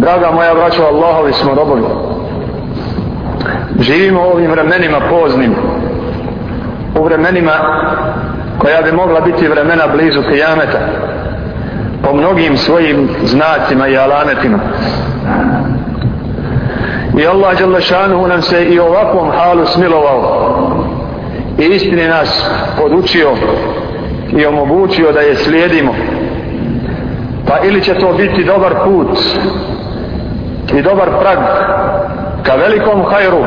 Draga moja braćo, Allahovi smo robovi. Živimo u ovim vremenima poznim. U vremenima koja bi mogla biti vremena blizu kijameta. Po mnogim svojim znacima i alametima. I Allah Đalešanuhu nam se i ovakvom halu smilovao. I istini nas podučio i omogućio da je slijedimo. Pa ili će to biti dobar put i dobar prag ka velikom hajru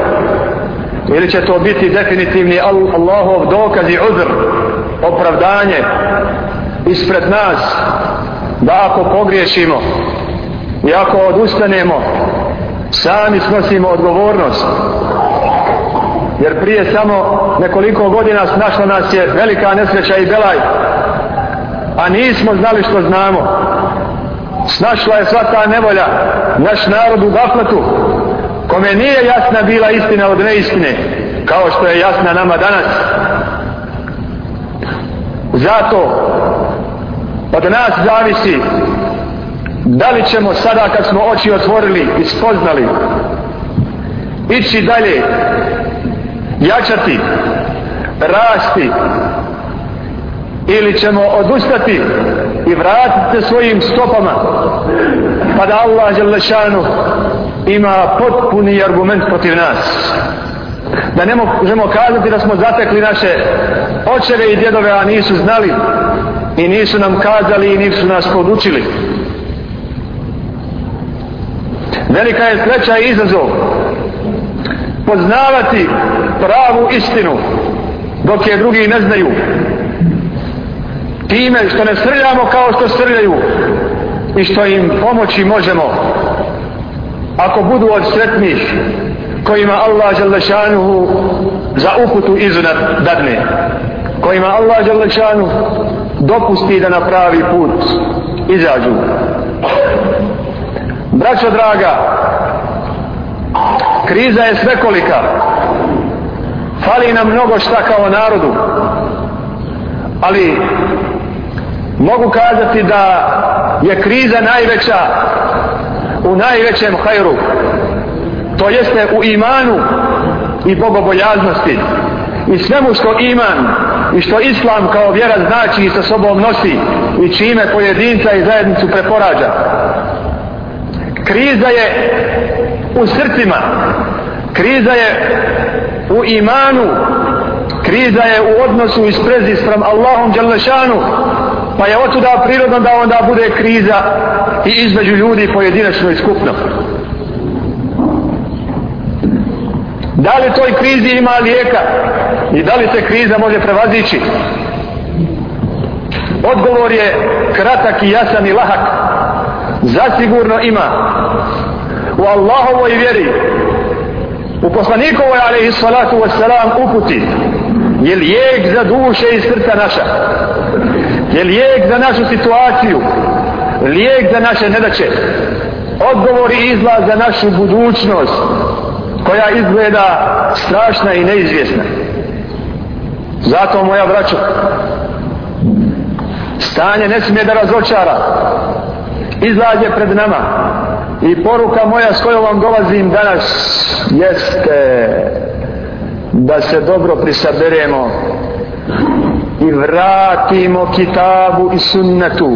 ili će to biti definitivni Allahov dokaz i uzr opravdanje ispred nas da ako pogriješimo i ako odustanemo sami snosimo odgovornost. Jer prije samo nekoliko godina snašla nas je velika nesreća i belaj a nismo znali što znamo snašla je sva ta nevolja naš narod u gafletu kome nije jasna bila istina od neistine kao što je jasna nama danas. Zato pa od nas zavisi da li ćemo sada kad smo oči otvorili i spoznali ići dalje jačati rasti ili ćemo odustati i vratite se svojim stopama pa da Allah Đelešanu ima potpuni argument protiv nas. Da ne možemo kazati da smo zatekli naše očeve i djedove a nisu znali i nisu nam kazali i nisu nas podučili. Velika je sreća i izazov poznavati pravu istinu dok je drugi ne znaju time što ne srljamo kao što srljaju i što im pomoći možemo. Ako budu od sretnih kojima Allah Đalešanuhu za uputu izunat dadne kojima Allah Đalešanuhu dopusti da na pravi put izađu. Braćo draga kriza je svekolika. Fali nam mnogo šta kao narodu ali mogu kazati da je kriza najveća u najvećem hajru to jeste u imanu i bogobojaznosti i svemu što iman i što islam kao vjera znači i sa sobom nosi i čime pojedinca i zajednicu preporađa. Kriza je u srcima kriza je u imanu kriza je u odnosu i sprezi sprem Allahom Đalešanu pa je otuda prirodno da onda bude kriza i između ljudi pojedinačno i skupno. Da li toj krizi ima lijeka? I da li se kriza može prevazići? Odgovor je kratak i jasan i lahak. Zasigurno ima. U Allahovoj vjeri u poslanikovoj alaihi salatu wasalam uputi je lijek za duše i srca naša je lijek za našu situaciju lijek za naše nedaće odgovor i izlaz za našu budućnost koja izgleda strašna i neizvjesna. Zato moja braćo stanje ne smije da razočara. Izlaz je pred nama i poruka moja s kojom vam dolazim danas jeste da se dobro prisaberemo i vratimo kitabu i sunnetu.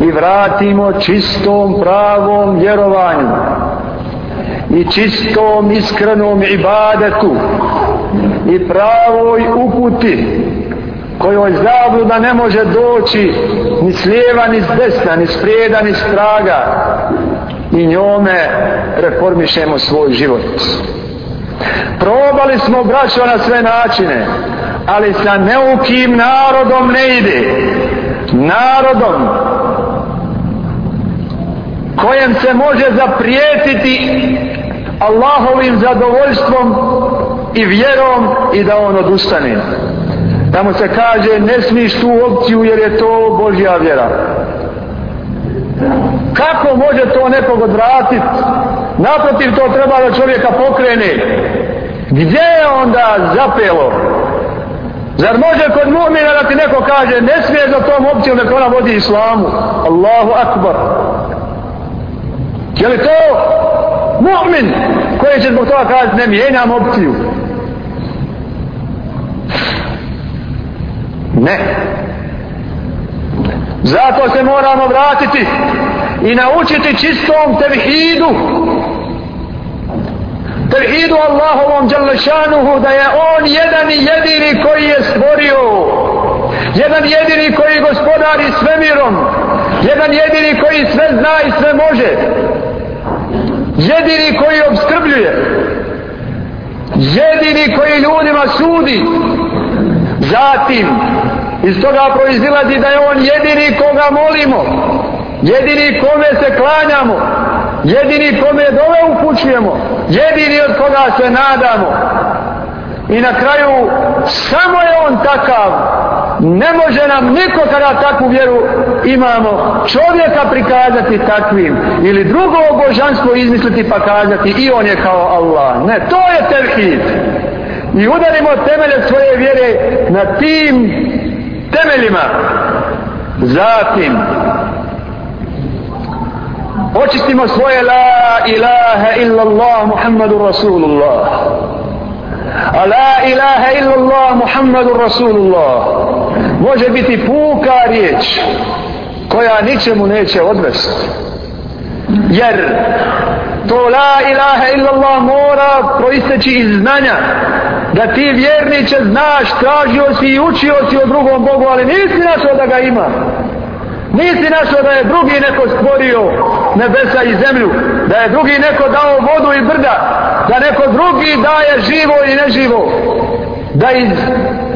I vratimo čistom pravom vjerovanju. I čistom iskrenom ibadetu. I pravoj uputi kojoj zabluda ne može doći ni s lijeva ni s desna ni s prijeda ni s traga i njome reformišemo svoj život. Probali smo braćo na sve načine ali sa neukim narodom ne ide. Narodom kojem se može zaprijetiti Allahovim zadovoljstvom i vjerom i da on odustane. Tamo se kaže ne smiš tu opciju jer je to Božja vjera. Kako može to nekog odvratiti naprotiv to treba da čovjeka pokrene. Gdje je onda zapelo? Zar može kod mu'mina da ti neko kaže ne smije za tom opcijom da ona vodi islamu Allahu akbar Je li to mu'min koji će zbog toga kazati ne mijenjam opciju? Ne. Zato se moramo vratiti i naučiti čistom tevhidu. Tevhidu Allahovom Đalešanuhu da je On jedan i jedini koji je stvorio. Jedan jedini koji gospodari svemirom. Jedan jedini koji sve zna i sve može. Jedini koji obskrbljuje. Jedini koji ljudima sudi. Zatim, iz toga proizilazi da je on jedini koga molimo. Jedini kome se klanjamo. Jedini kome dove upućujemo. Jedini od koga se nadamo. I na kraju, samo je on takav. Ne može nam niko kada takvu vjeru imamo čovjeka prikazati takvim ili drugo božanstvo izmisliti pa kazati i on je kao Allah. Ne, to je tevhid. I udarimo temelje svoje vjere na tim temeljima. Zatim očistimo svoje la ilaha illallah muhammadu rasulullah. A la ilaha illallah muhammadu rasulullah. Može biti puka riječ koja ničemu neće odvesti jer to la ilaha illallah mora proisteći iz znanja da ti vjerniče znaš tražio si i učio si o drugom Bogu ali nisi našao da ga ima. Nisi našao da je drugi neko stvorio nebesa i zemlju da je drugi neko dao vodu i brda da neko drugi daje živo i neživo da iz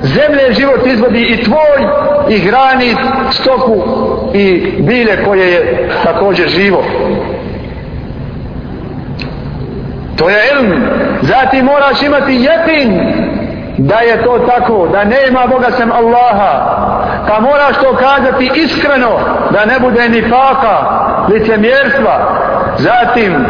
zemlje život izvodi i tvoj i hrani stoku i bilje koje je također živo. To je ilm. Zatim moraš imati jekin da je to tako da nema Boga sem Allaha. Pa moraš to kazati iskreno da ne bude ni faka licemjerstva zatim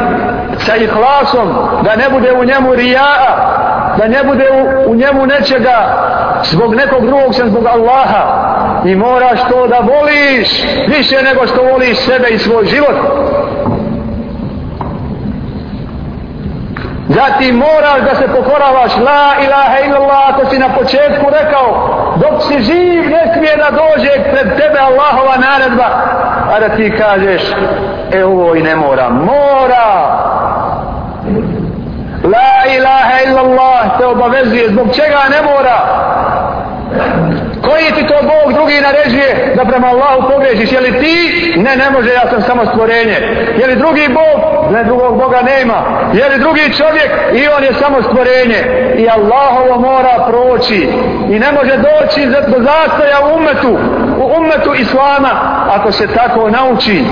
sa ihlasom da ne bude u njemu rijaa da ne bude u, u njemu nečega zbog nekog drugog sem zbog Allaha. I moraš to da voliš više nego što voliš sebe i svoj život. Zatim moraš da se pokoravaš la ilaha illallah ako si na početku rekao dok si živ ne smije da dođe pred tebe Allahova naredba a da ti kažeš e ovo i ne mora mora La ilaha illallah te obavezuje. Zbog čega ne mora? Koji ti to Bog drugi naređuje da prema Allahu pogrešiš? Je li ti? Ne, ne može, ja sam samo stvorenje. Je li drugi Bog? Ne, drugog Boga nema. Je li drugi čovjek? I on je samo stvorenje. I Allahovo mora proći. I ne može doći do zastoja u umetu, u umetu Islama, ako se tako nauči